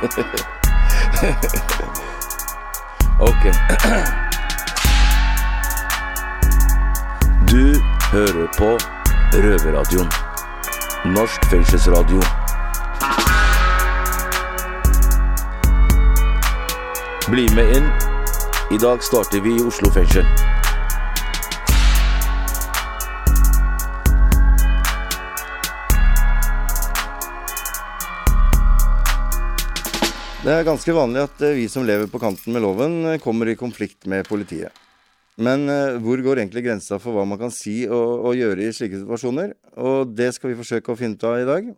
ok. Du hører på Røverradioen. Norsk fengselsradio. Bli med inn. I dag starter vi i Oslo fengsel. Det er ganske vanlig at eh, vi som lever på kanten med loven, eh, kommer i konflikt med politiet. Men eh, hvor går egentlig grensa for hva man kan si og, og, gjøre i slike situasjoner? Og det skal vi forsøke å finne ut av i dag.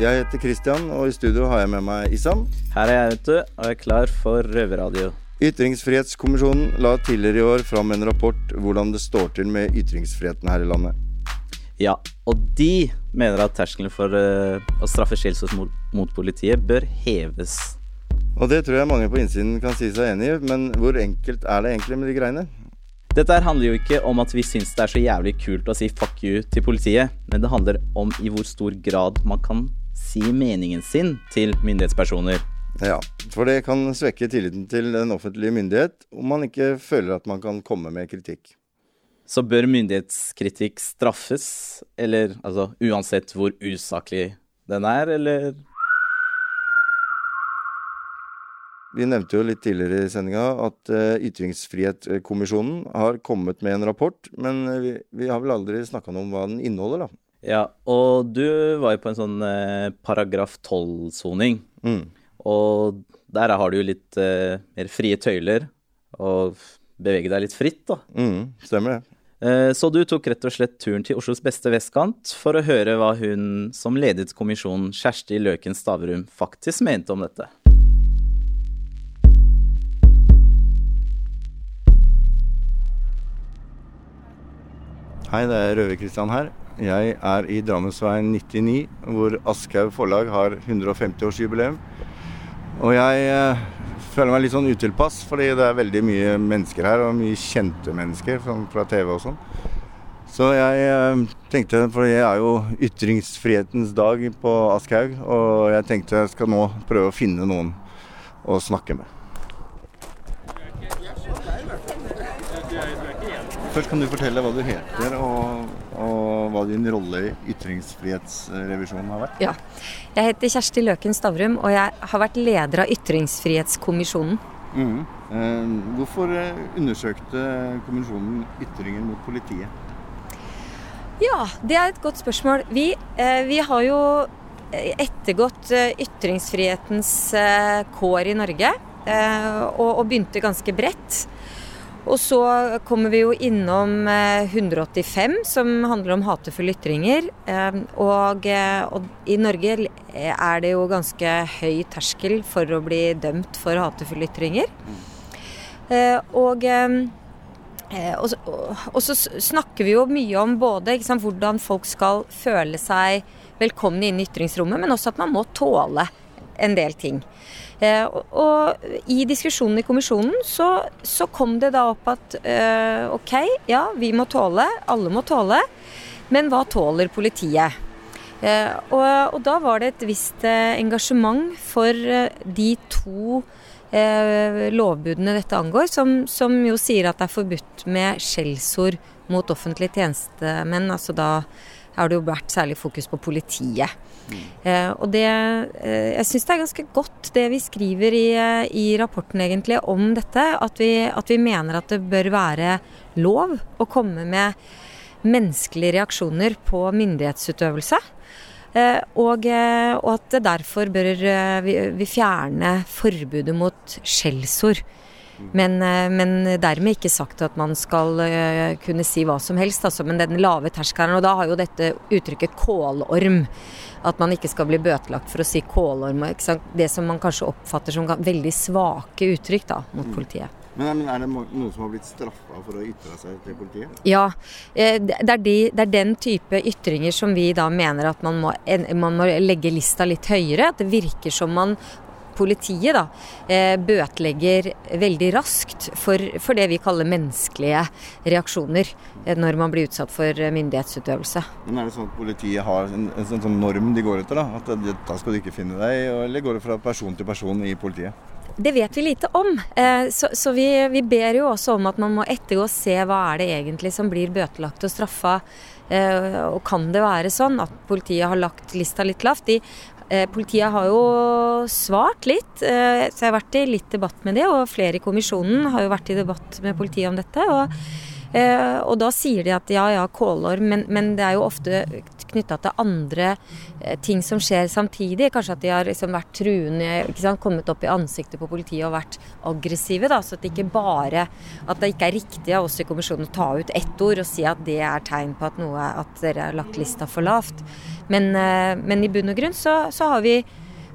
Jeg heter Christian, og i studio har jeg med meg Isam. Her er jeg, vet du, og er klar for røverradio. Ytringsfrihetskommisjonen la tidligere i år fram en rapport hvordan det står til med ytringsfriheten her i landet. Ja, og de mener at terskelen for å straffe skjellsord mot, mot politiet bør heves. Og det tror jeg mange på innsiden kan si seg enig i, men hvor enkelt er det egentlig med de greiene? Dette handler jo ikke om at vi syns det er så jævlig kult å si fuck you til politiet, men det handler om i hvor stor grad man kan si meningen sin til myndighetspersoner. Ja, for det kan svekke tilliten til den offentlige myndighet om man ikke føler at man kan komme med kritikk. Så bør myndighetskritikk straffes, eller altså uansett hvor usaklig den er, eller Vi nevnte jo litt tidligere i sendinga at uh, Ytringsfrihetskommisjonen har kommet med en rapport, men uh, vi, vi, har vel aldri snakka noe om hva den inneholder, da. Ja, og du var jo på en sånn eh, paragraf 12-soning. Mm. Og der har du jo litt mer frie tøyler og bevege deg litt fritt, da. Mm, stemmer det. Så du tok rett og slett turen til Oslos beste vestkant for å høre hva hun som ledet kommisjonen, Kjersti Løken Stavrum, faktisk mente om dette. Hei, det er Røver-Kristian her. Jeg er i Drammensveien 99, hvor Aschhaug forlag har 150-årsjubileum. Og jeg eh, føler meg litt sånn utilpass, fordi det er veldig mye mennesker her, og mye kjente mennesker fra TV og sånn. Så jeg eh, tenkte, for jeg er jo ytringsfrihetens dag på Aschhaug, og jeg tenkte jeg skal nå prøve å finne noen å snakke med. Først kan du fortelle hva du heter og, og hva din rolle i ytringsfrihetsrevisjonen har vært. Ja, Jeg heter Kjersti Løken Stavrum, og jeg har vært leder av Ytringsfrihetskommisjonen. Mm. Eh, hvorfor eh, undersøkte kommisjonen ytringer mot politiet? Ja, det er et godt spørsmål. Vi, eh, vi har jo ettergått ytringsfrihetens kår i Norge, og, og begynte ganske bredt. Og så kommer vi jo innom 185, eh, som handler om hatefulle ytringer. Eh, og, eh, og, i Norge er det jo ganske høy terskel for å bli dømt for hatefulle ytringer. Og, og, og så snakker vi jo mye om både sant, hvordan folk skal føle seg velkomne inn i ytringsrommet, men også at man må tåle en del ting. Eh, og, i diskusjonen i kommisjonen så, så, kom det da opp at eh, ok, ja, vi må tåle, alle må tåle, men hva tåler politiet? Eh, og, og, da var det et visst engasjement for de to lovbudene dette angår, som, som, jo sier at det er forbudt med skjellsord mot offentlige tjenestemenn, altså da har det jo vært særlig fokus på politiet. Mm. Eh, og det eh, Jeg syns det er ganske godt det vi skriver i, eh, i rapporten egentlig om dette. At vi, at vi, mener at det bør være lov å komme med menneskelige reaksjoner på myndighetsutøvelse. Eh, og, eh, og, at det derfor bør eh, vi, vi fjerne forbudet mot skjellsord. Men, eh, men, dermed ikke sagt at man skal eh, kunne si hva som helst. Altså. Men den lave terskelen, og da har jo dette uttrykket kålorm. At man ikke skal bli bøtelagt for å si kålorm. Det som man kanskje oppfatter som veldig svake uttrykk da, mot mm. politiet. Men, Er det noen som har blitt straffa for å ytre seg til politiet? Ja, eh, det er, de, det er, den type ytringer som vi da mener at man må, man må legge lista litt høyere. At det virker som man politiet da, eh, bøtelegger veldig raskt for, for, det vi kaller menneskelige reaksjoner eh, når man blir utsatt for myndighetsutøvelse. Men Er det sånn at politiet har en, en sånn, sånn norm de går etter? da? At da skal du ikke finne deg, eller går det fra person til person i politiet? Det vet vi lite om. Så, så vi, vi, ber jo også om at man må ettergå og se hva er det egentlig som blir bøtelagt og straffa. Og kan det være sånn at politiet har lagt lista litt lavt? De Eh, politiet har jo svart litt, eh, så jeg har vært i litt debatt med det. Og flere i kommisjonen har jo vært i debatt med politiet om dette. Og, eh, og da sier de at ja ja, kålorm, men, men det er jo ofte knytta til andre ting som skjer samtidig. Kanskje at de har liksom vært truende, kommet opp i ansiktet på politiet og vært aggressive. Da, så at det ikke bare at det ikke er riktig av oss i kommisjonen å ta ut ett ord og si at det er tegn på at, noe, at dere har lagt lista for lavt. Men, eh, men, i bunn og grunn så, så, har vi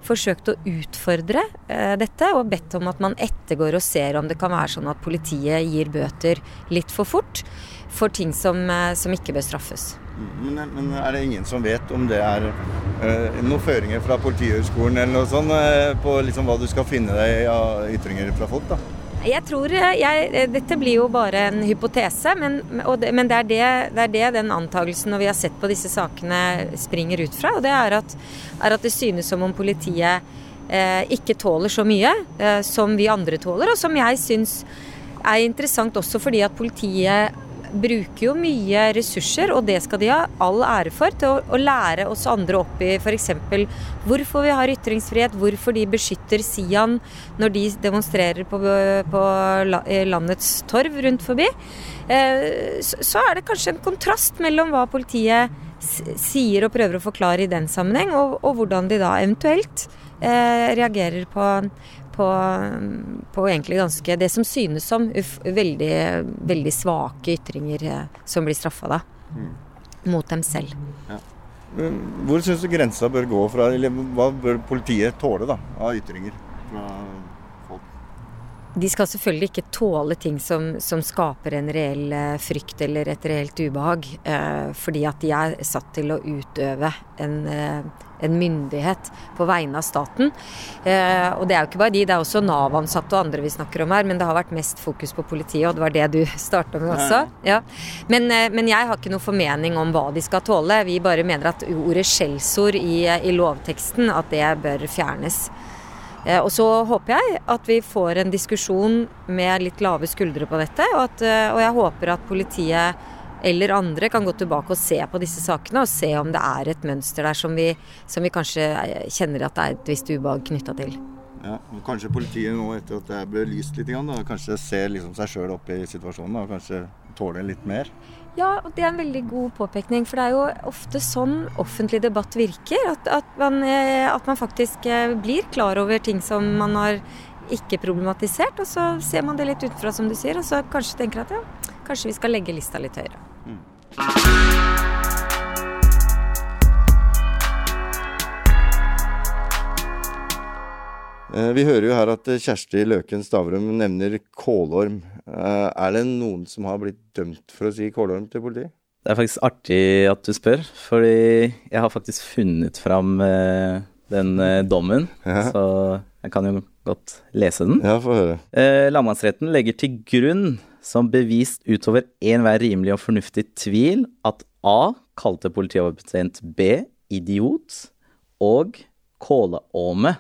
forsøkt å utfordre eh, dette og bedt om at man ettergår og ser om det kan være sånn at politiet gir bøter litt for fort for ting som, eh, som ikke bør straffes. Men, men, er det ingen som vet om det er uh, noen føringer fra Politihøgskolen eller noe sånt uh, på liksom hva du skal finne deg av ytringer fra folk? da? Jeg tror eh, jeg, eh, Dette blir jo bare en hypotese, men, det, men det, er det, det, er det, den antagelsen når vi har sett på disse sakene springer ut fra. Og det er at, er at det synes som om politiet eh, ikke tåler så mye eh, som vi andre tåler, og som jeg syns er interessant også fordi at politiet bruker jo mye ressurser, og det skal de ha all ære for, til å, å lære oss andre opp i f.eks. hvorfor vi har ytringsfrihet, hvorfor de beskytter Sian når de demonstrerer på, på landets torv rundt forbi. Eh, så er det kanskje en kontrast mellom hva politiet sier og prøver å forklare i den sammenheng, og, og hvordan de da eventuelt eh, reagerer på, på, på, egentlig ganske Det som synes som uff, veldig, veldig svake ytringer eh, som blir straffa da. Mm. Mot dem selv. Ja. Hvor syns du grensa bør gå fra, eller hva bør politiet tåle da, av ytringer fra? De skal selvfølgelig ikke tåle ting som, som skaper en reell eh, frykt eller et reelt ubehag, eh, fordi at de er satt til å utøve en eh, en myndighet på vegne av staten. Eh, og det er jo ikke bare de, det er også Nav-ansatte og andre vi snakker om her, men det har vært mest fokus på politiet, og det var det du starta med også. Ja. Men, eh, men, jeg har ikke noe formening om hva de skal tåle. Vi bare mener at ordet skjellsord i, i lovteksten, at det bør fjernes. Eh, og så håper jeg at vi får en diskusjon med litt lave skuldre på dette, og, at, eh, og jeg håper at politiet eller andre kan gå tilbake og se på disse sakene og se om det er et mønster der som vi, som vi kanskje kjenner at det er et visst ubehag knytta til. Ja, Kanskje politiet nå etter at det er belyst litt, da, kanskje ser liksom seg sjøl opp i situasjonen og kanskje tåler litt mer? Ja, og det er en veldig god påpekning. For det er jo ofte sånn offentlig debatt virker. At, at, man, eh, at man, faktisk eh, blir klar over ting som man har ikke problematisert. Og så ser man det litt utenfra, som du sier, og så kanskje tenker at ja, kanskje vi skal legge lista litt høyere. Eh, vi hører jo her at Kjersti Løken Stavrum nevner kålorm. Eh, er det noen som har blitt dømt for å si kålorm til politiet? Det er faktisk artig at du spør, fordi jeg har faktisk funnet fram eh, den dommen. Ja. Så jeg kan jo godt lese den. Ja, få høre. Lagmannsretten legger til grunn som bevist utover enhver rimelig og fornuftig tvil at A kalte politioverbetjent B idiot og Kåleåme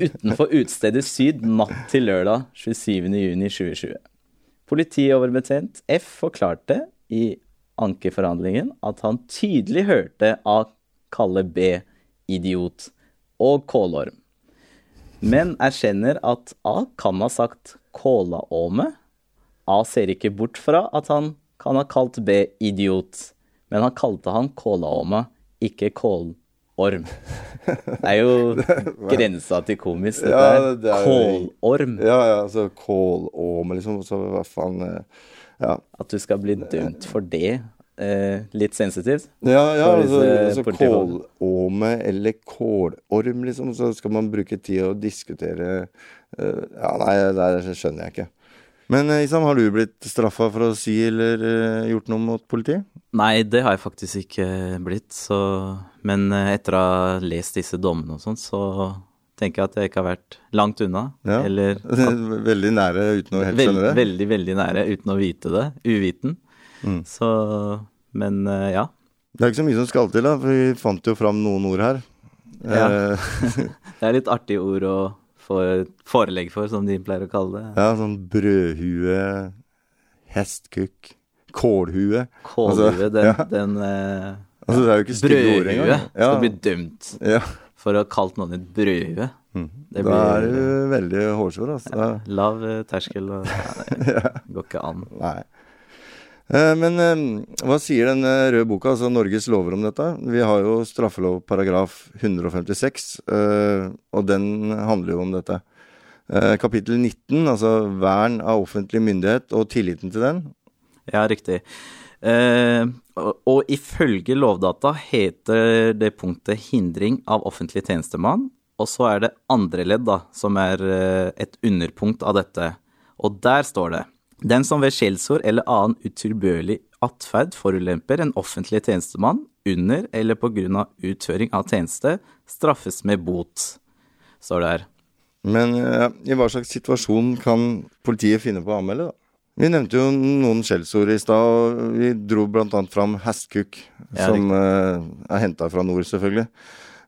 utenfor utstedet Syd natt til lørdag 27.6.2020. Politioverbetjent F forklarte i ankeforhandlingen at han tydelig hørte A kalle B idiot og kålorm, men erkjenner at A kan ha sagt kålaåme A ser ikke bort fra at han kan ha kalt B idiot, men han kalte han kålaåme, ikke kålorm. Det er jo grensa til komisk, dette ja, det er kålorm. Ja, ja, altså kålåme, liksom. Så hva faen eh, Ja. At du skal bli dømt for det. Eh, litt sensitivt. Ja, ja altså, altså kålåme eller kålorm, liksom. Så skal man bruke tid å diskutere uh, Ja, nei, det skjønner jeg ikke. Men eh, Isam, har du blitt straffa for å si eller uh, gjort noe mot politiet? Nei, det har jeg faktisk ikke blitt. Så, men uh, etter å ha lest disse dommene og sånn, så tenker jeg at jeg ikke har vært langt unna. Ja. Eller Veldig nære uten å helt skjønne det. veldig, veldig nære uten å vite det. Uviten. Mm. Så Men uh, ja. Det er ikke så mye som skal til, da, for vi fant jo fram noen ord her. Ja. Det er litt artige ord å få forelegg for, som de pleier å kalle det. ja, sånn brødhue, hestkukk, kålhue. Kålhue, Altså, den, ja. den eh, Altså, det er jo ikke stygge ord Brødhue skal bli dømt ja. for å ha kalt noen et brødhue. Mm. Det Da er du veldig hårsår, altså. Lav eh, terskel og ja, Det går ikke an. Nei. Eh, Men hva sier den eh, røde boka, altså Norges lover om dette? Vi har jo straffelov paragraf 156, eh, og den handler jo om dette. Kapittel 19, altså vern av offentlig myndighet og tilliten til den. Ja, riktig. Eh, og, og ifølge Lovdata heter det punktet 'hindring av offentlig tjenestemann', og så er det andre ledd, da, som er et underpunkt av dette. Og der står det Den som ved skjellsord eller annen utilbørlig atferd forulemper en offentlig tjenestemann under eller på grunn av utføring av tjeneste, straffes med bot, står det her. Men eh, i hva slags situasjon kan politiet finne på å anmelde, da? Vi nevnte jo noen skjellsord i stad, og vi dro bl.a. fram hestkukk, Ja, som uh, er henta fra nord, selvfølgelig.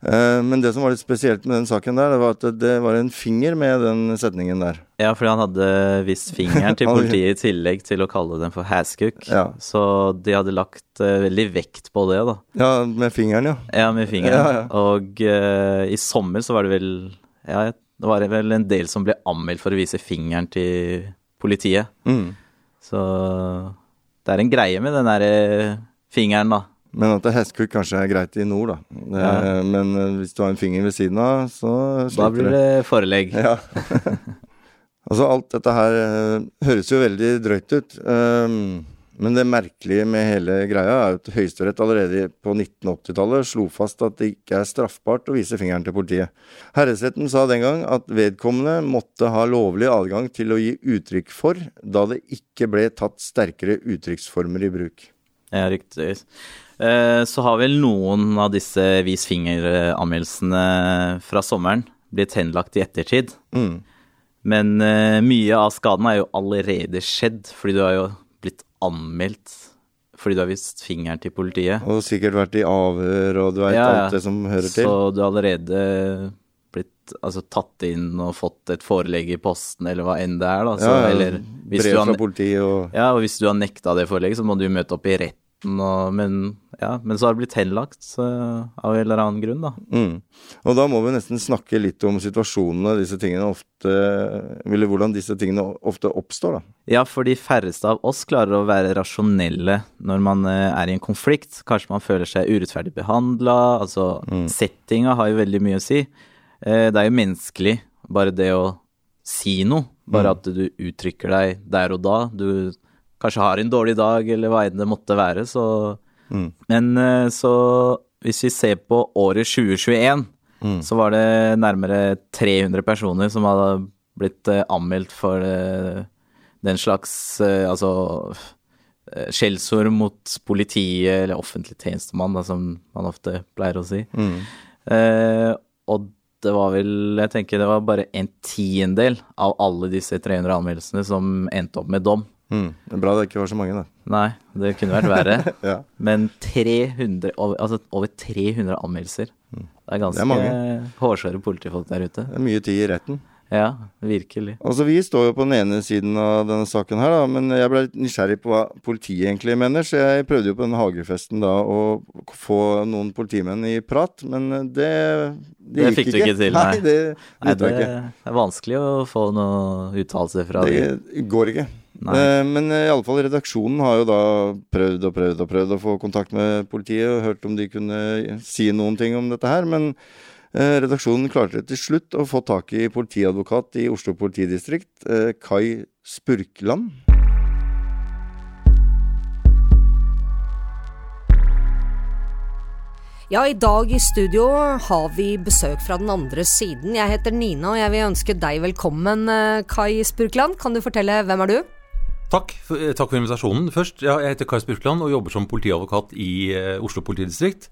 Eh, men det som var litt spesielt med den saken der, det var at det var en finger med den setningen der. Ja, fordi han hadde vist fingeren til politiet i tillegg til å kalle den for hæskuk. Ja. Så de hadde lagt eh, veldig vekt på det, da. Ja, med fingeren, ja. Ja, med fingeren. Ja, ja. Og uh, i sommer så var det vel Ja, det var vel en del som ble anmeldt for å vise fingeren til politiet. Mm. Så det er en greie med den derre fingeren, da. Men at det kanskje er greit i nord, da. Ja. Men eh, hvis du har en finger ved siden av, så Da blir det forelegg. Ja. altså, alt dette her eh, høres jo veldig drøyt ut. Um, men det merkelige med hele greia er at Høyesterett allerede på 1980-tallet slo fast at det ikke er straffbart å vise fingeren til politiet. Herresretten sa den gang at vedkommende måtte ha lovlig adgang til å gi uttrykk for, da det ikke ble tatt sterkere uttrykksformer i bruk. Ja, riktig. Eh, Så har vel noen av disse vis finger-anmeldelsene fra sommeren blitt henlagt i ettertid. Mm. Men eh, mye av skaden er jo allerede skjedd, fordi du har jo blitt anmeldt fordi du har vist fingeren til politiet. Og sikkert vært i avhør, og du veit Ja, alt det som hører til. Så du har allerede blitt altså, tatt inn og fått et forelegg i posten, eller hva enn det er. Da. Så, ja, ja, eller, hvis brev du har, fra politiet og ja, og hvis du har nekta det forelegget, så må du møte opp i retten. Og, men, ja, men så har det blitt henlagt så, av en eller annen grunn, da. Mm. Og da må vi nesten snakke litt om situasjonene disse tingene ofte Eller hvordan disse tingene ofte oppstår, da. Ja, for de færreste av oss klarer å være rasjonelle når man eh, er i en konflikt. Kanskje man føler seg urettferdig behandla. Altså, settinga har jo veldig mye å si. Eh, Det er jo menneskelig, bare det å si noe. Bare at du uttrykker deg der og da. Du kanskje har en dårlig dag, eller hva enn det måtte være, så Mm. Men eh, så hvis vi ser på året 2021, så var det nærmere 300 personer som hadde blitt eh, anmeldt for eh, den slags altså skjellsord mot politiet eller offentlig tjenestemann, da, som man ofte pleier å si. Mm. Eh, og det var vel Jeg tenker det var bare en tiendedel av alle disse 300 anmeldelsene som endte opp med dom. Mm. Det bra det ikke var så mange, da. Nei, det kunne vært verre. Ja. Men 300, over, altså over 300 anmeldelser. Det er ganske Det er hårsåre politifolk der ute. Det er mye tid i retten. Ja, virkelig. Altså, Vi står jo på den ene siden av denne saken her, da, men jeg ble litt nysgjerrig på hva politiet egentlig mener. Så jeg prøvde jo på den hagefesten da å få noen politimenn i prat, men det Det, Det fikk du ikke til, nei. nei. det Nei, det er vanskelig å få noen uttalelser fra de. Det går ikke. Nei. Eh, Men eh, i alle fall redaksjonen har jo da prøvd og prøvd og prøvd å få kontakt med politiet og hørt om de kunne si noen ting om dette her, men eh, redaksjonen klarte til slutt å få tak i politiadvokat i Oslo politidistrikt, Kai Spurkland. Ja, i dag i studio har vi besøk fra den andre siden. Jeg heter Nina, og jeg vil ønske deg velkommen, Kai Spurkland. Kan du fortelle hvem er du? Takk eh, takk for invitasjonen. Først, ja, Jeg heter Kai Spurkland og jobber som politiadvokat i eh, Oslo politidistrikt.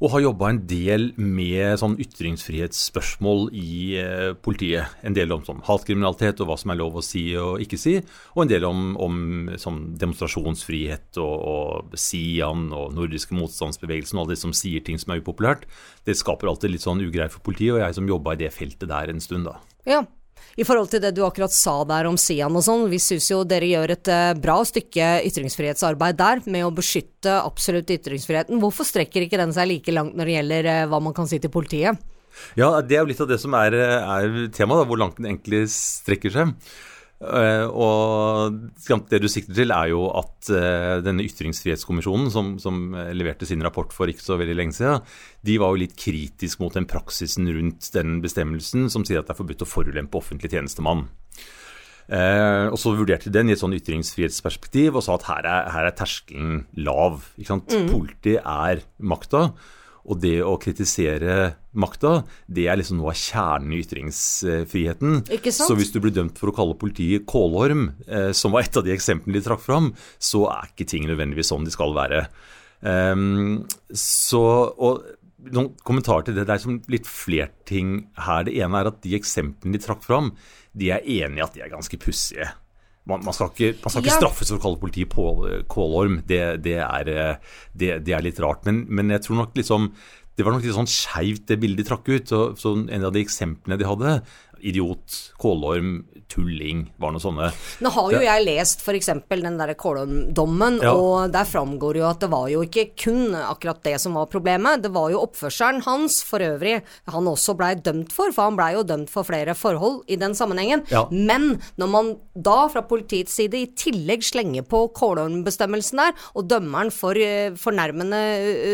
og har jobba en del med sånn ytringsfrihetsspørsmål i eh, politiet. En del om sånn hatkriminalitet og hva som er lov å si og ikke si, og en del om, om sånn demonstrasjonsfrihet og, og Sian og nordiske motstandsbevegelsen og alle de som sier ting som er upopulært. Det skaper alltid litt sånn ugreier for politiet, og jeg som jobba i det feltet der en stund, da. Ja, i forhold til det du akkurat sa der om Sian og sånn, vi syns jo dere gjør et uh, bra stykke ytringsfrihetsarbeid der med å beskytte absolutt ytringsfriheten. Hvorfor strekker ikke den seg like langt når det gjelder uh, hva man kan si til politiet? Ja, det er jo litt av det som er, er temaet, hvor langt den egentlig strekker seg. Uh, og det du sikter til, er jo at uh, denne ytringsfrihetskommisjonen, som, som, leverte sin rapport for ikke så veldig lenge siden, de var jo litt kritisk mot den praksisen rundt den bestemmelsen som sier at det er forbudt å forulempe offentlig tjenestemann. Og så vurderte de den i et sånn ytringsfrihetsperspektiv og sa at her er, her er terskelen lav. Mm. Politi er makta. Og det å kritisere makta, det er liksom noe av kjernen i ytringsfriheten. Ikke sant? Så hvis du blir dømt for å kalle politiet kålorm, eh, som var et av de eksemplene de trakk fram, så er ikke ting nødvendigvis sånn de skal være. Um, så, og noen kommentarer til det. Det er litt flere ting her. Det ene er at de eksemplene de trakk fram, de er enig i at de er ganske pussige man, man, skal ikke, man skal ikke ja. straffes for å kalle politiet på kålorm. Det, det, er, eh, det, det, er, litt rart. Men, men, jeg tror nok liksom det var nok litt sånn skeivt det bildet de trakk ut. Så, så en av de eksemplene de hadde, idiot, kålorm, tulling, var noe sånne. Nå har jo jeg lest f.eks. den der Kålorm-dommen, ja. og der framgår jo at det var jo ikke kun akkurat det som var problemet. Det var jo oppførselen hans for øvrig han også blei dømt for, for han blei jo dømt for flere forhold i den sammenhengen. Ja. Men når man da fra politiets side i tillegg slenger på Kålorm-bestemmelsen der, og dømmeren for uh, fornærmende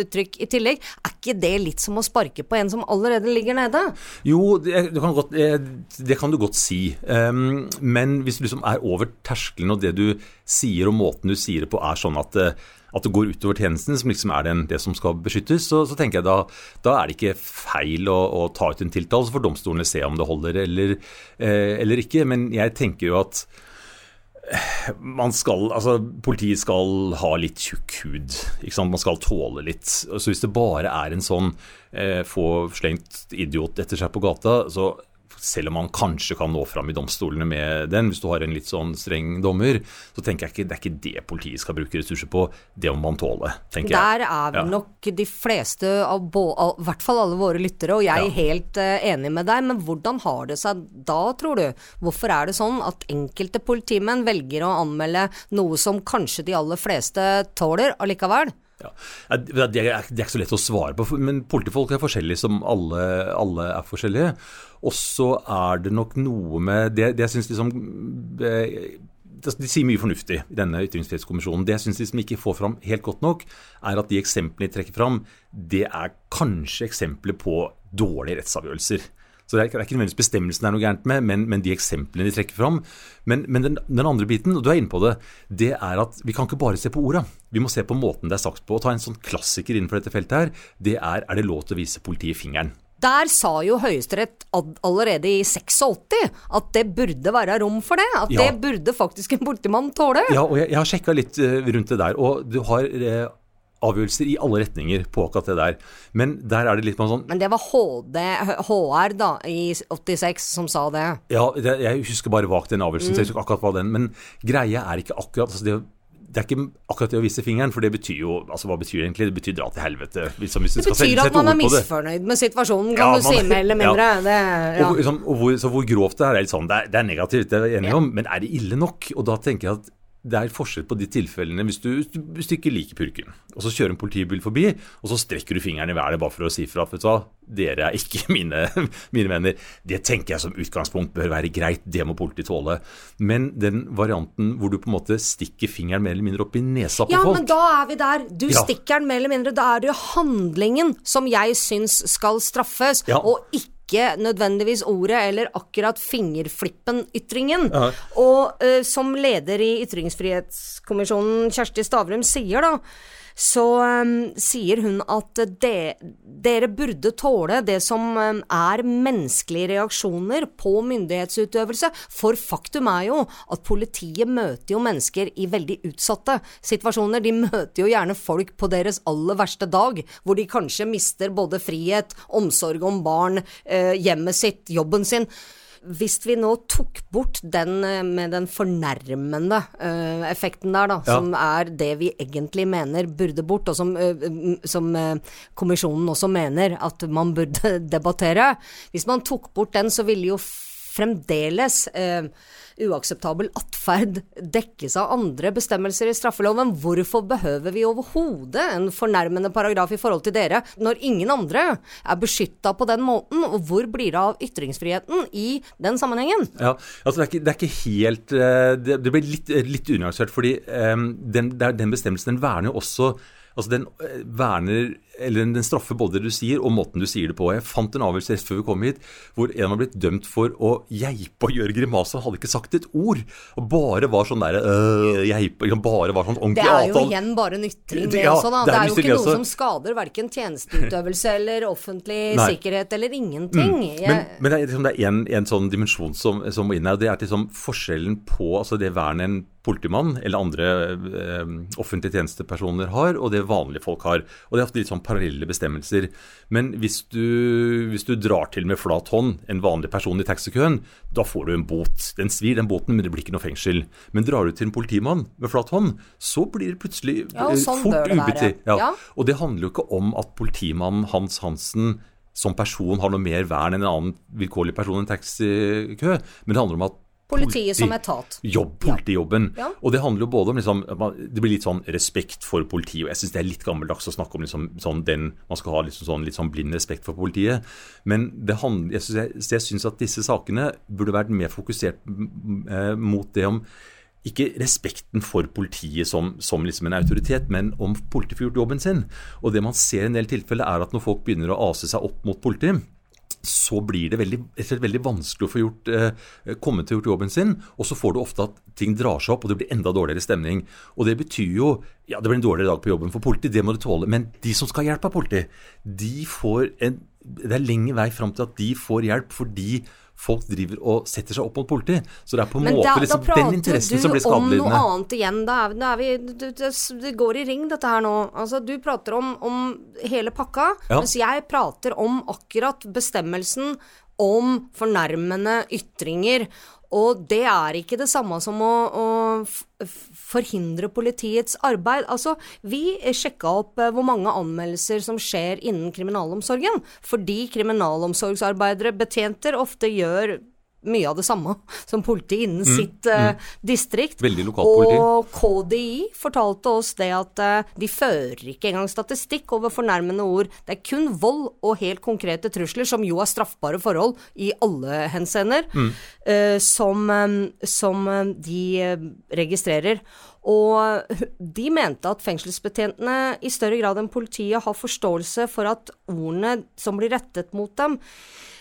uttrykk i tillegg, er ikke det litt som å sparke på en som allerede ligger nede? Jo, det, kan, godt, det kan du godt si. Um, men hvis du liksom er over terskelen, og det du sier og måten du sier det på er sånn at, det, at det går utover tjenesten, som liksom er den, det som skal beskyttes, så, så tenker jeg da, da, er det ikke feil å, å ta ut en tiltale. Så får domstolene se om det holder eller, eh, eller ikke. Men jeg tenker jo at eh, man skal, altså Politiet skal ha litt tjukk hud. ikke sant? Man skal tåle litt. Så Hvis det bare er en sånn eh, få slengt idiot etter seg på gata, så selv om man kanskje kan nå fram i domstolene med den, hvis du har en litt sånn streng dommer, så tenker jeg ikke det er ikke det politiet skal bruke ressurser på. Det må man tåle, tenker Der jeg. Der er vel ja. nok de fleste av, i hvert fall alle våre lyttere, og jeg ja. helt uh, enig med deg, men hvordan har det seg da, tror du? Hvorfor er det sånn at enkelte politimenn velger å anmelde noe som kanskje de aller fleste tåler allikevel? Ja. Det, er, det, er, ikke så lett å svare på, men politifolk er forskjellige som alle, alle er forskjellige. Og så er det nok noe med det, det jeg syns liksom det, de sier mye fornuftig i denne ytringsfrihetskommisjonen. Det jeg syns liksom ikke får fram helt godt nok, er at de eksemplene de trekker fram, det er kanskje eksempler på dårlige rettsavgjørelser. Så det er, det er ikke nødvendigvis bestemmelsen det er noe gærent med, men, men, de eksemplene de trekker fram. Men, men den, den, andre biten, og du er inne på det, det er at vi kan ikke bare se på orda. Vi må se på måten det er sagt på. Å ta en sånn klassiker innenfor dette feltet her, det er er det lov til å vise politiet fingeren. Der sa jo Høyesterett allerede i 86 at det burde være rom for det. At ja. det burde faktisk en politimann tåle. Ja, og jeg, jeg har sjekka litt uh, rundt det der. Og du har uh, avgjørelser i alle retninger på akkurat det der. Men der er det litt sånn Men det var HD, HR da, i 86 som sa det? Ja, det, jeg husker bare vagt den avgjørelsen, mm. så jeg husker akkurat hva den Men greia er ikke akkurat altså det, det er ikke akkurat det å vise fingeren, for det betyr jo altså Hva betyr det egentlig? Det betyr dra til helvete. Liksom, det betyr at man er misfornøyd med situasjonen, kan ja, du si, mer eller mindre. Ja. Det, ja. og, liksom, og hvor, så hvor grovt det er, er litt sånn, det er, det er negativt, det er jeg enig om, men er det ille nok? Og da tenker jeg at det er forskjell på de tilfellene hvis du, hvis du ikke liker purken, og så kjører en politibil forbi, og så strekker du fingeren i været bare for å si fra vet du hva, dere er ikke mine, mine venner. Det tenker jeg som utgangspunkt bør være greit, det må politiet tåle. Men den varianten hvor du på en måte stikker fingeren mer eller mindre opp i nesa på ja, folk Ja, men da er vi der. Du ja. stikker den mer eller mindre. Da er det jo handlingen som jeg syns skal straffes, ja. og ikke ikke nødvendigvis ordet eller akkurat fingerflippen-ytringen. Ja. Og uh, som leder i Ytringsfrihetskommisjonen, Kjersti Stavrum, sier da så um, sier hun at de, dere burde tåle det som um, er menneskelige reaksjoner på myndighetsutøvelse. For faktum er jo at politiet møter jo mennesker i veldig utsatte situasjoner. De møter jo gjerne folk på deres aller verste dag, hvor de kanskje mister både frihet, omsorg om barn, eh, hjemmet sitt, jobben sin. Hvis vi nå tok bort den eh, med den fornærmende uh, effekten der, da, ja. som er det vi egentlig mener burde bort, og som, uh, som uh, kommisjonen også mener at man burde debattere Hvis man tok bort den, så ville jo fremdeles eh, uakseptabel atferd dekkes av andre bestemmelser i straffeloven. Hvorfor behøver vi overhodet en fornærmende paragraf i forhold til dere, når ingen andre er beskytta på den måten? Og hvor blir det av ytringsfriheten i den sammenhengen? Ja, altså det er ikke, det er ikke helt eh, Det, blir litt, litt unyansert, fordi um, den, den bestemmelsen den verner jo også Altså Den eh, verner, eller den straffer både det du sier og måten du sier det på. Jeg fant en avgjørelse rett før vi kom hit hvor en var blitt dømt for å geipe og gjøre grimaser. Hadde ikke sagt et ord. Og bare var sånn der øh, geipe, liksom bare var sånn ordentlig avtale. Det er jo igjen bare en ytring, det, ja, også. da. Det er, det er jo ikke noe som skader verken tjenesteutøvelse eller offentlig Nei. sikkerhet eller ingenting. Mm. Jeg... Men, men, det er, liksom, en, en, sånn dimensjon som, som må inn her. og Det er liksom forskjellen på altså det vernet en politimann eller andre eh, offentlige tjenestepersoner har, og det vanlige folk har. Og Det er ofte litt sånn parallelle bestemmelser. Men hvis du, hvis du drar til med flat hånd en vanlig person i taxikøen, da får du en bot. Den svir, den boten, men det blir ikke noe fengsel. Men drar du til en politimann med flat hånd, så blir det plutselig ja, sånn fort ubetydelig. Ja. ja. Og det handler jo ikke om at politimannen Hans Hansen som person har noe mer vern enn en annen vilkårlig person i en taxikø, men det handler om at Politiet som etat. Jobb, politijobben. Ja. Og det handler jo både om liksom, Det blir litt sånn respekt for politiet. og Jeg syns det er litt gammeldags å snakke om liksom, sånn den Man skal ha liksom sånn, litt sånn blind respekt for politiet. Men det handler, jeg syns at disse sakene burde vært mer fokusert eh, mot det om ikke respekten for politiet som, som liksom en autoritet, men om politiet får gjort jobben sin. Og det man ser i en del tilfeller, er at når folk begynner å ase seg opp mot politiet, så blir det veldig, veldig vanskelig å få gjort, eh, komme til å gjort jobben sin. Og så får du ofte at ting drar seg opp, og det blir enda dårligere stemning. Og det betyr jo ja, det blir en dårligere dag på jobben for politi, det må du tåle. Men de som skal ha hjelp av politi, de får en Det er lenge vei fram til at de får hjelp fordi folk driver og setter seg opp mot politi. Så det er på en måte liksom, den interessen som blir skadelidende. Men da prater du om noe annet igjen. Da er, da er vi, det, det, det, går i ring, dette her nå. Altså, du prater om, om hele pakka, ja. mens jeg prater om akkurat bestemmelsen om fornærmende ytringer og det er ikke det samme som å, å forhindre politiets arbeid. Altså, vi sjekka opp eh, hvor mange anmeldelser som skjer innen kriminalomsorgen. Fordi kriminalomsorgsarbeidere, betjenter, ofte gjør mye av det samme som politiet innen mm, sitt uh, distrikt. Veldig lokalt politi. Og KDI fortalte oss det at uh, de fører ikke engang statistikk over fornærmende ord. Det er kun vold og helt konkrete trusler, som jo er straffbare forhold i alle henseender, mm. uh, som, um, som de registrerer. Og de mente at fengselsbetjentene i større grad enn politiet har forståelse for at ordene som blir rettet mot dem, Eh,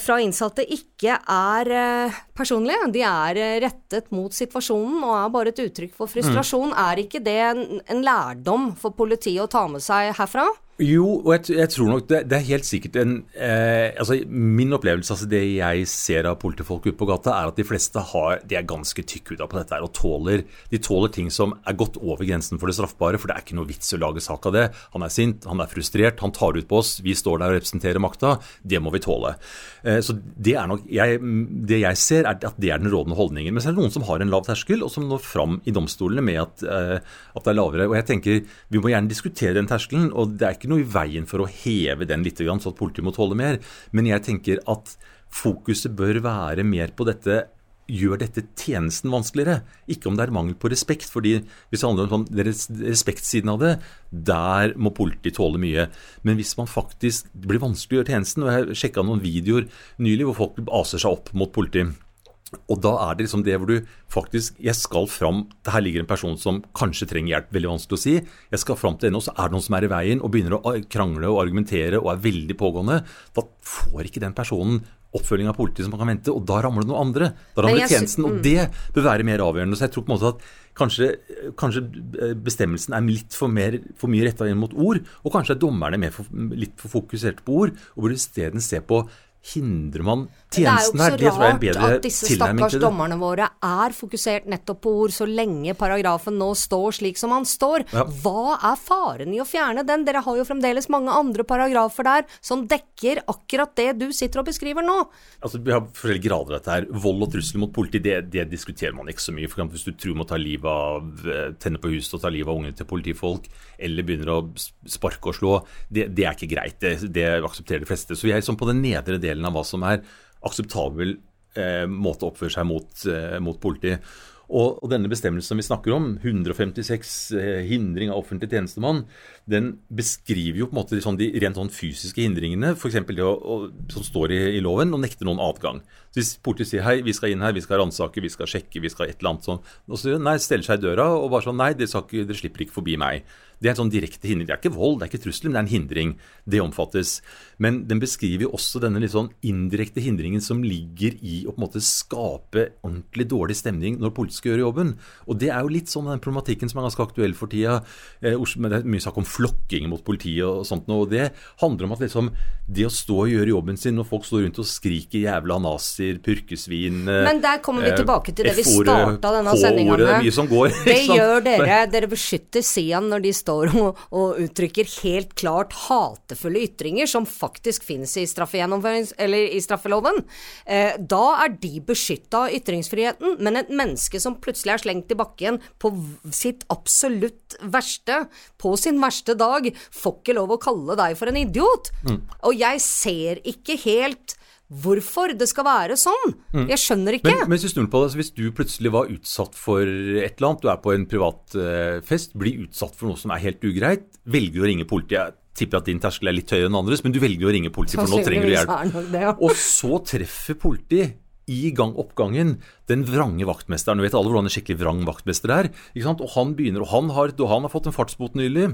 fra innsatte ikke er eh, personlige. De er eh, rettet mot situasjonen og er bare et uttrykk for frustrasjon. Mm. Er ikke det en, en lærdom for politiet å ta med seg herfra? Jo, og jeg, jeg, tror nok det, det, er helt sikkert en eh, altså Min opplevelse, altså det jeg ser av politifolk ute på gata, er at de fleste har, de er ganske tykkhuda på dette her og tåler De tåler ting som er gått over grensen for det straffbare, for det er ikke noe vits å lage sak av det. Han er sint, han er frustrert, han tar ut på oss, vi står der og representerer makta. Det må vi tåle. Eh, så det er nok jeg, Det jeg ser, er at det er den rådende holdningen. Men så er det noen som har en lav terskel, og som når fram i domstolene med at, eh, at det er lavere. Og jeg tenker vi må gjerne diskutere den terskelen, og det er ikke noe i veien for å heve den litt, så at politiet må tåle mer. Men jeg tenker at fokuset bør være mer på dette gjør dette tjenesten vanskeligere. Ikke om det er mangel på respekt. fordi hvis det handler om respektsiden av det, der må politiet tåle mye. Men hvis man faktisk det blir vanskelig å gjøre tjenesten, og jeg sjekka noen videoer nylig hvor folk aser seg opp mot politiet og da er det liksom det hvor du faktisk Jeg skal fram Her ligger en person som kanskje trenger hjelp. Veldig vanskelig å si. Jeg skal fram til henne, og så er det noen som er i veien og begynner å krangle og argumentere og er veldig pågående. Da får ikke den personen oppfølging av politiet som man kan vente, og da ramler det noen andre. Da ramler det tjenesten, og mm. det bør være mer avgjørende. Så jeg tror på en måte at kanskje, kanskje bestemmelsen er litt for, mer, for mye retta inn mot ord, og kanskje er dommerne for, litt for fokusert på ord, og burde isteden se på hindrer man tjenesten her? Det er jo ikke så rart at disse stakkars dommerne våre er fokusert nettopp på ord, så lenge paragrafen nå står slik som han står. Ja. Hva er faren i å fjerne den? Dere har jo fremdeles mange andre paragrafer der som dekker akkurat det du sitter og beskriver nå. Altså, Vi har forskjellige grader av dette her. Vold og trusler mot politi, det, det, diskuterer man ikke så mye. For eksempel Hvis du truer med å ta livet av, eh, tenne på huset og ta livet av ungene til politifolk, eller begynner å sparke og slå, det, det er ikke greit. Det, det aksepterer de fleste. Så vi er sånn på den nedre delen delen av hva som er akseptabel eh, måte å oppføre seg mot, eh, mot politiet. Og, og, denne bestemmelsen som vi snakker om, 156 eh, hindring av offentlig tjenestemann, den beskriver jo på en måte sånn, de rent sånn fysiske hindringene, f.eks. det å, å, som står i, i, loven, og nekte noen adgang. Så Hvis politiet sier hei, vi skal inn her, vi skal ransake, vi skal sjekke, vi skal et eller annet sånn, og så nei, steller seg i døra og bare sånn nei, dere, dere slipper ikke forbi meg. Det er en sånn direkte hindring. Det er ikke vold, det er ikke trusler, men det er en hindring. Det omfattes. Men den beskriver jo også denne litt sånn indirekte hindringen som ligger i å på en måte skape ordentlig dårlig stemning når politiet skal gjøre jobben. Og det er jo litt sånn den problematikken som er ganske aktuell for tida. Eh, det er mye snakk om flokking mot politiet og sånt og det handler om at liksom det å stå og gjøre jobben sin når folk står rundt og skriker 'jævla nazier', 'purkesvin' eh, Men der kommer vi tilbake til det vi starta denne sendinga med. Det. Det gjør dere. Dere beskytter Sian når de står står og, og uttrykker helt klart hatefulle ytringer som faktisk finnes i, i straffeloven, eh, da er de beskytta av ytringsfriheten. Men et menneske som plutselig er slengt i bakken på sitt absolutt verste, på sin verste dag, får ikke lov å kalle deg for en idiot. Mm. Og jeg ser ikke helt hvorfor det skal være sånn. Mm. Jeg skjønner ikke. Men, men hvis, du på det, hvis du plutselig var utsatt for et eller annet, du er på en privat uh, fest, blir utsatt for noe som er helt ugreit, velger å ringe politiet. Jeg tipper at din terskel er litt høyere enn andres, men du velger å ringe politiet, for nå trenger du hjelp. Det, ja. Og så treffer politiet i gang oppgangen den vrange vaktmesteren. Du vet alle hvordan en skikkelig vrang vaktmester er. Og han begynner, og han har, og han har fått en fartsbot nylig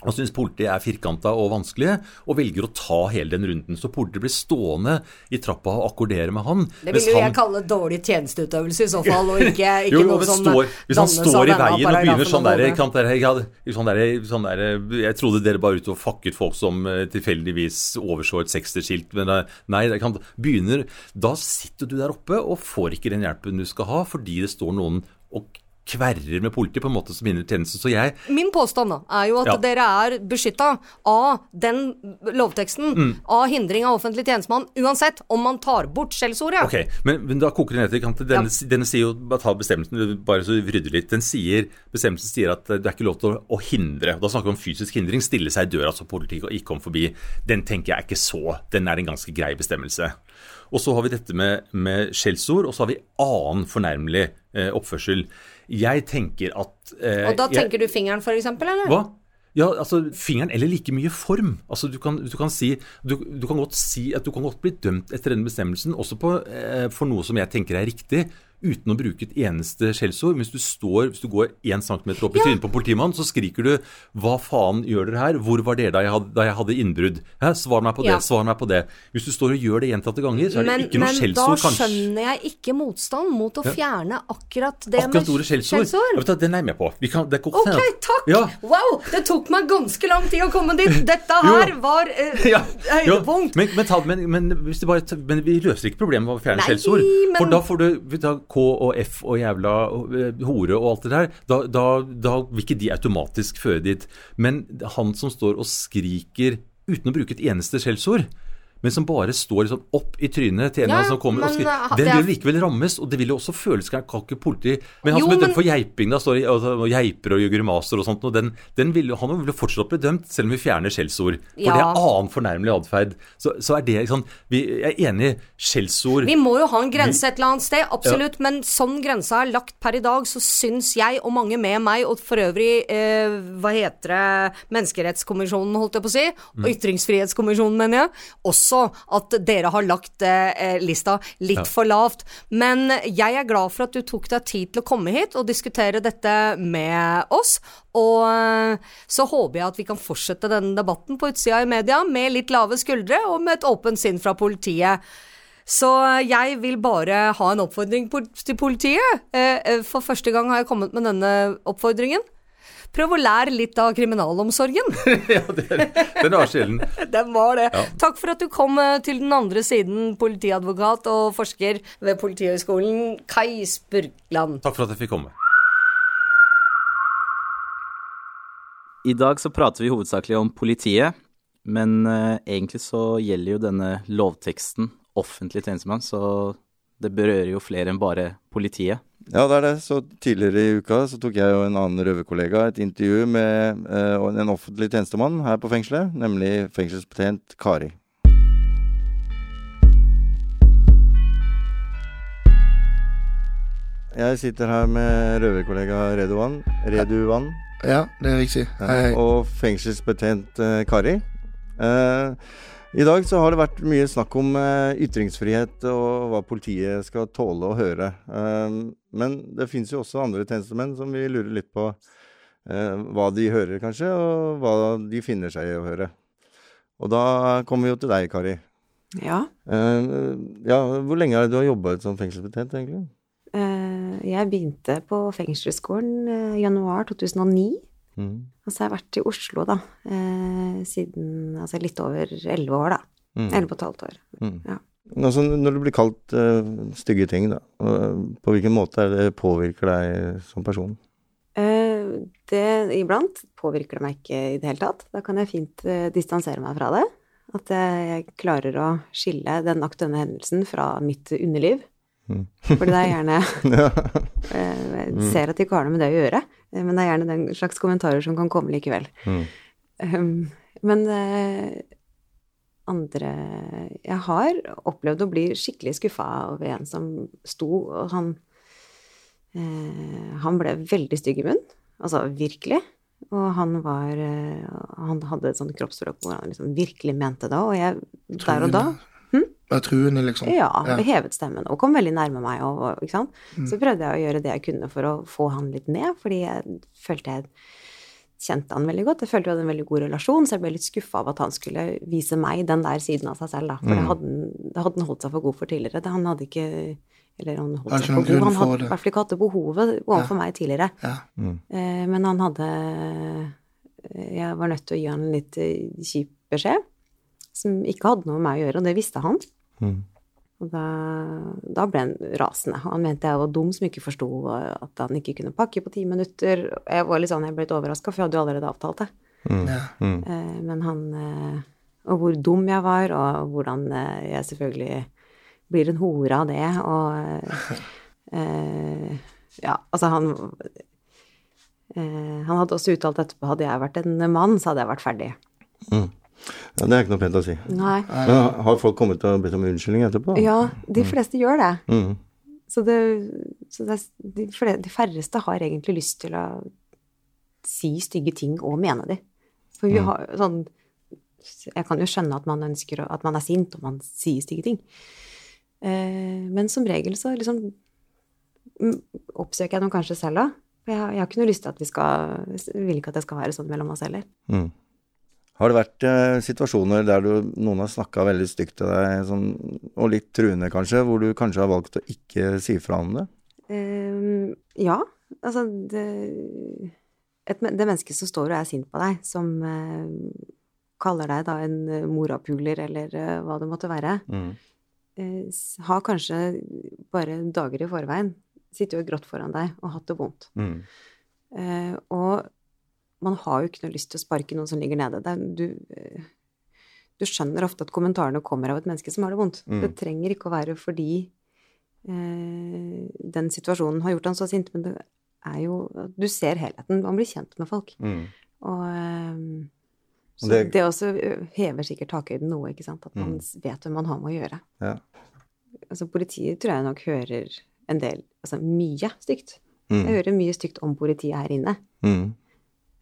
og syns politiet er firkanta og vanskelige, og velger å ta hele den runden. Så politiet blir stående i trappa og akkordere med han. Det vil jo han... jeg kalle dårlig tjenesteutøvelse i så fall, og ikke, ikke jo, noe som står, Hvis han står i veien og begynner sånn der, dere, jeg, sånn der, sånn der, jeg trodde dere bare ute og fakket folk som uh, tilfeldigvis overså et seksterskilt, men uh, nei, kan, begynner Da sitter du der oppe og får ikke den hjelpen du skal ha, fordi det står noen og kverrer med politiet på en måte som minner tjenesten. Så jeg Min påstand da, er jo at ja. dere er beskytta av den lovteksten, mm. av hindring av offentlig tjenestemann, uansett om man tar bort skjellsordet. Ok, men, men, da koker det ned til denne, ja. denne sier jo, bare ta bestemmelsen, bare så vi rydder litt, den sier, bestemmelsen sier at det er ikke lov til å, å hindre, da snakker vi om fysisk hindring, stille seg i døra så politiet ikke kom forbi. Den tenker jeg er ikke så, den er en ganske grei bestemmelse. Og så har vi dette med, med skjellsord, og så har vi annen fornærmelig eh, oppførsel. Jeg tenker at eh, Og da tenker jeg, du fingeren, f.eks., eller? Hva? Ja, altså fingeren eller like mye form. Altså Du kan, du kan si du, du, kan godt si at du kan godt bli dømt etter denne bestemmelsen også på, eh, for noe som jeg tenker er riktig uten å bruke et eneste skjellsord. Hvis du står, hvis du går én centimeter opp i ja. trynet på politimannen, så skriker du 'hva faen gjør dere her', 'hvor var dere da jeg hadde, da jeg hadde innbrudd'? Hæ? Svar meg på det, ja. svar meg på det. Hvis du står og gjør det gjentatte ganger, så er det men, ikke noe skjellsord, kanskje. Men da skjønner jeg ikke motstand mot å fjerne akkurat det akkurat med skjellsord. Ja, Den er jeg med på. Kan, det ok, takk! Ja. Wow! Det tok meg ganske lang tid å komme dit. Dette her var eh, høydepunkt. Men, men, men, men, vi løser ikke problemet med å fjerne skjellsord. For da får du da, K og F og jævla eh, hore og alt det der, da, da, da vil ikke de automatisk føre dit. Men han som står og skriker uten å bruke et eneste skjellsord, men som bare står liksom opp i trynet til en ja, som kommer men, og skriver. Eh, Den vil likevel rammes, og det vil jo også føles kan ikke politi Men han som er dømt for geiping, da, står altså, og geiper og gjør grimaser og sånt, og den, den vil, han vil fortsatt bli dømt, selv om vi fjerner skjellsord. For ja. det er annen fornærmelig atferd. Så, så, er det sånn vi, Jeg er enig, skjellsord Vi må jo ha en grense et eller annet sted, absolutt, ja. men sånn grensa er lagt per i dag, så syns jeg, og mange med meg, og for øvrig, eh, hva heter det, Menneskerettskommisjonen, holdt jeg på å si, og mm. Ytringsfrihetskommisjonen, mener jeg, også også at dere har lagt eh, lista litt ja. for lavt. Men jeg er glad for at du tok deg tid til å komme hit og diskutere dette med oss. Og eh, så håper jeg at vi kan fortsette denne debatten på utsida i media med litt lave skuldre og med et åpent sinn fra politiet. Så jeg vil bare ha en oppfordring til politiet. Eh, for første gang har jeg kommet med denne oppfordringen. Prøv å lære litt av kriminalomsorgen. ja, er, den var sjelden. den var det. Ja. Takk for at du kom til den andre siden, politiadvokat og forsker ved Politihøgskolen, Kai Spurkland. Takk for at jeg fikk komme. I dag så prater vi hovedsakelig om politiet, men uh, egentlig så gjelder jo denne lovteksten offentlig tjenestemann, så det berører jo flere enn bare politiet. Ja, det er det. Så tidligere i uka så tok jeg og en annen røverkollega et intervju med uh, en offentlig tjenestemann her på fengselet, nemlig fengselsbetjent Kari. Jeg sitter her med røverkollega Reduan. Reduan. Ja, det er riktig. Hei. Og fengselsbetjent uh, Kari. Uh, I dag så har det vært mye snakk om uh, ytringsfrihet og hva politiet skal tåle å høre. men det fins jo også andre tjenestemenn som vi lurer litt på hva de hører, kanskje, og hva de finner seg i å høre. Og da kommer vi jo til deg, Kari. Ja. ja hvor lenge er det du har jobbet som fengselsbetjent, egentlig? Jeg begynte på fengselsskolen januar 2009. Mm. Og så har jeg vært i Oslo, da, eh, siden altså litt over elleve år, da. Mm. Elleve og et halvt år. Mm. Ja. Altså, når du blir kalt uh, stygge ting, da, på hvilken måte det påvirker deg som person? Uh, det Iblant påvirker det meg ikke i det hele tatt. Da kan jeg fint uh, distansere meg fra det. At jeg klarer å skille den aktuelle hendelsen fra mitt underliv. Mm. Fordi det er gjerne eh, Jeg mm. ser at de ikke har noe med det å gjøre, eh, men det er gjerne den slags kommentarer som kan komme likevel. Mm. Um, men uh, andre Jeg har opplevd å bli skikkelig skuffa over en som sto, og han uh, Han ble veldig stygg i munnen. Altså virkelig. Og han var Han hadde et sånt kroppsspråk hvor han liksom virkelig mente det, og jeg der og da var truende, liksom? Ja, ja. hevet stemmen og kom veldig nærme meg. Og, ikke sant? Mm. Så prøvde jeg å gjøre det jeg kunne for å få han litt ned, fordi jeg følte jeg kjente han veldig godt. Jeg følte vi hadde en veldig god relasjon, så jeg ble litt skuffa av at han skulle vise meg den der siden av seg selv, da. For mm. det, hadde, det hadde han holdt seg for god for tidligere. Det, han hadde ikke Eller han holdt seg for god. Han hadde i hvert fall ikke hatt det behovet overfor ja. meg tidligere. Ja. Mm. Eh, men han hadde Jeg var nødt til å gi han en litt eh, kjip beskjed, som ikke hadde noe med meg å gjøre, og det visste han. Mm. Og da, da, ble han rasende. Han mente jeg var dum som ikke forsto at han ikke kunne pakke på ti minutter. Jeg var litt sånn, jeg ble litt overraska, for jeg hadde jo allerede avtalt det. Mm. Mm. Eh, men han eh, Og hvor dum jeg var, og hvordan eh, jeg selvfølgelig blir en hore av det, og eh, Ja, altså, han eh, Han hadde også uttalt etterpå hadde jeg vært en mann, så hadde jeg vært ferdig. Mm. Ja, Det er ikke noe pent å si. Nei. Men Har folk kommet og bedt om unnskyldning etterpå? Ja, de fleste mm. gjør det. Mm. Så, det, så det, de, de, færreste har egentlig lyst til å si stygge ting og mene de. For vi mm. har sånn Jeg kan jo skjønne at man ønsker at man er sint og man sier stygge ting. Eh, men som regel så liksom mm, oppsøker jeg dem kanskje selv òg. For jeg, jeg har ikke noe lyst til at vi skal Jeg vil ikke at det skal være sånn mellom oss heller. Mm. Har det vært eh, situasjoner der du, noen har snakka veldig stygt til deg, sånn, og litt truende kanskje, hvor du kanskje har valgt å ikke si fra om det? Um, ja. Altså, det, et, det mennesket som står og er sint på deg, som uh, kaller deg da en uh, morapuler eller uh, hva det måtte være, mm. uh, har kanskje bare dager i forveien sittet og grått foran deg og hatt det vondt. Mm. og man har jo ikke noe lyst til å sparke noen som ligger nede. Er, du, eh, du, skjønner ofte at kommentarene kommer av et menneske som har det vondt. Mm. Det trenger ikke å være fordi eh, den situasjonen har gjort han så sint, men det er jo Du ser helheten. Man blir kjent med folk. Mm. Og eh, så det, det, også hever sikkert takhøyden noe, ikke sant. At man mm. vet hvem man har med å gjøre. Ja. Altså, politiet tror jeg nok hører en del Altså mye stygt. Mm. Jeg hører mye stygt om politiet her inne. Mm.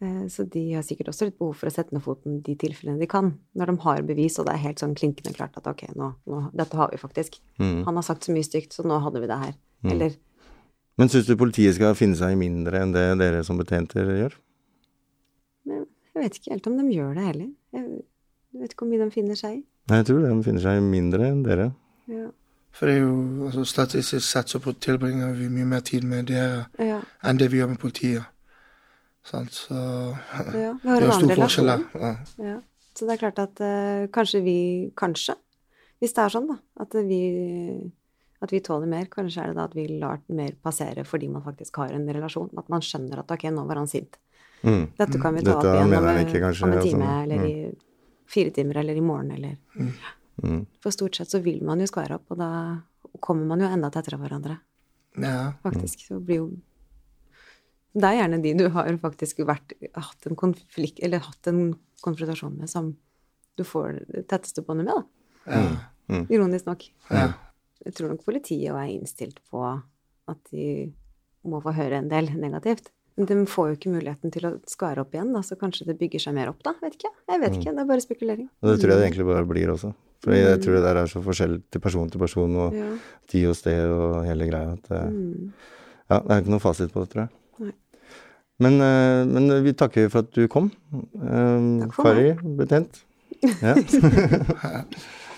Eh, så de har sikkert også litt behov for å sette ned foten de tilfellene de kan, når de har bevis, og det er helt sånn klinkende klart at ok, nå, nå, dette har vi faktisk. Mm. Han har sagt så mye stygt, så nå hadde vi det her. Mm. Eller Men syns du politiet skal finne seg i mindre enn det dere som betjenter gjør? Jeg vet ikke helt om de gjør det heller. Jeg vet ikke hvor mye de finner seg i. Nei, jeg tror de finner seg mindre enn dere. Ja. For det er jo altså, statistisk sett så tilbringer vi mye mer tid med dere Ja. enn det vi gjør med politiet. Sant? Så Ja, vi det er en stor forskjell der. Ja. Ja. Så det er klart at uh, kanskje vi Kanskje, hvis det er sånn, da, at vi at vi tåler mer, kanskje er det da at vi lar mer passere fordi man faktisk har en relasjon. At man skjønner at ok, nå var han sint. Mm. Dette kan vi ta Dette opp igjen om, en- ikke, kanskje, om en altså. time, eller Mm. i fire timer, eller i morgen, eller Mm. For stort sett så vil man jo skvære opp, og da kommer man jo enda tettere hverandre. ja. Faktisk. Så blir jo Det er gjerne de du har faktisk vært, hatt en konflikt, eller hatt en konfrontasjon med, som du får det tetteste båndet med, da. ja. Ironisk nok. ja. Jeg tror nok politiet er innstilt på at de må få høre en del negativt. Men de får jo ikke muligheten til å skvære opp igjen, da, så kanskje det bygger seg mer opp, da. Vet ikke. Jeg vet ikke, det er bare spekulering. Og det tror jeg det egentlig bare blir også. For jeg tror det der er så forskjell til person til person, og Ja. tid og sted og hele greia. At, det- Mm. ja, det er ikke noe fasit på det, tror jeg. Men, eh, men vi takker for at du kom. Eh, Takk for Kari, betent. Ja.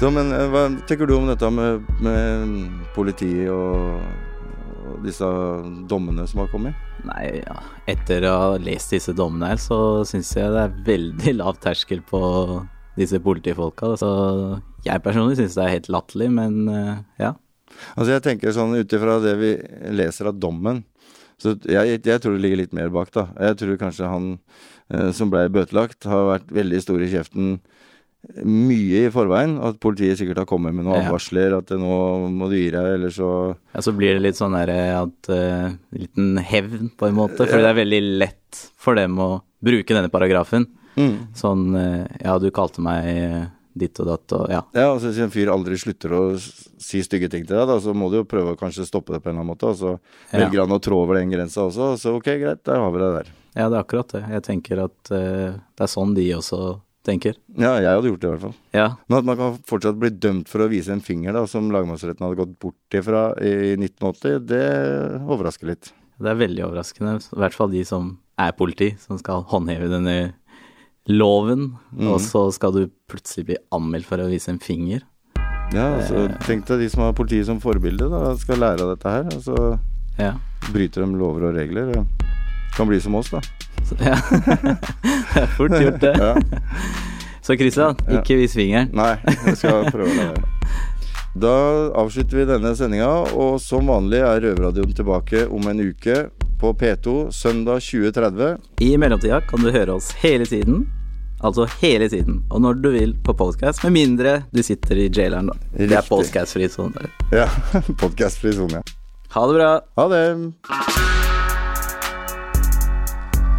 Så, men eh, hva tenker du om dette med, med politi og disse dommene som har kommet? Nei, ja. Etter å ha lest disse dommene her, så syns jeg det er veldig lav terskel på disse politifolka. Så jeg personlig syns det er helt latterlig, men eh, ja. Altså jeg tenker sånn ut ifra det vi leser av dommen, så jeg, jeg tror det ligger litt mer bak, da. Jeg tror kanskje han eh, som ble bøtelagt, har vært veldig stor i kjeften mye i forveien. At politiet sikkert har kommet med noen advarsler, at nå må du gi deg, eller så ja. Så blir det litt sånn derre at uh, liten hevn, på en måte. Fordi det er veldig lett for dem å bruke denne paragrafen. mm. Sånn uh, Ja, du kalte meg eh, ditt og datt og ja. Ja, altså hvis en fyr aldri slutter å si stygge ting til deg, da, så må du jo prøve å kanskje stoppe det på en eller annen måte. Og så Ja. velger han å trå over den grensa også, så ok, greit, der har vi det der. Ja, det er akkurat det. Jeg tenker at uh, det er sånn de også tenker. Ja, jeg hadde gjort det i hvert fall. Ja. Men at man kan fortsatt bli dømt for å vise en finger, da, som lagmannsretten hadde gått bort ifra i 1980, det overrasker litt. Det er veldig overraskende. I hvert fall de som er politi, som skal håndheve denne loven. Mm. Og så skal du plutselig bli anmeldt for å vise en finger. Ja, altså, tenk deg de som har politiet som forbilde, da, skal lære av dette her. Og så Ja. bryter de lover og regler. og Kan bli som oss, da. Ja. det er fort gjort, det. Ja. Så Christian, Ja. ikke vis fingeren. Nei, jeg skal prøve å la. Da avslutter vi denne sendinga, og som vanlig er Røverradioen tilbake om en uke på P2 søndag 2030. I mellomtida kan du høre oss hele tiden. Altså hele tiden. Og når du vil på podcast, med mindre du sitter i jaileren, da. Det er Riktig. podcastfri sone. Ja, podkastfri sone. Ha det bra. Ha det.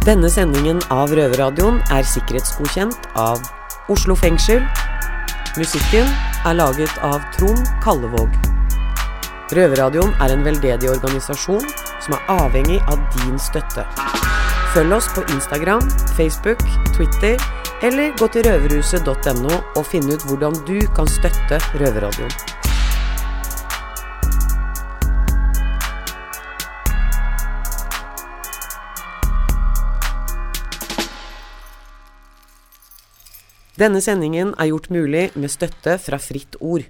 Denne sendingen av Røverradioen er sikkerhetsgodkjent av Oslo fengsel. Musikken er laget av Trond Kallevåg. Røverradioen er en veldedig organisasjon som er avhengig av din støtte. Følg oss på Instagram, Facebook, Twitter eller gå til røverhuset.no og finn ut hvordan du kan støtte Røverradioen. Denne sendingen er gjort mulig med støtte fra Fritt Ord.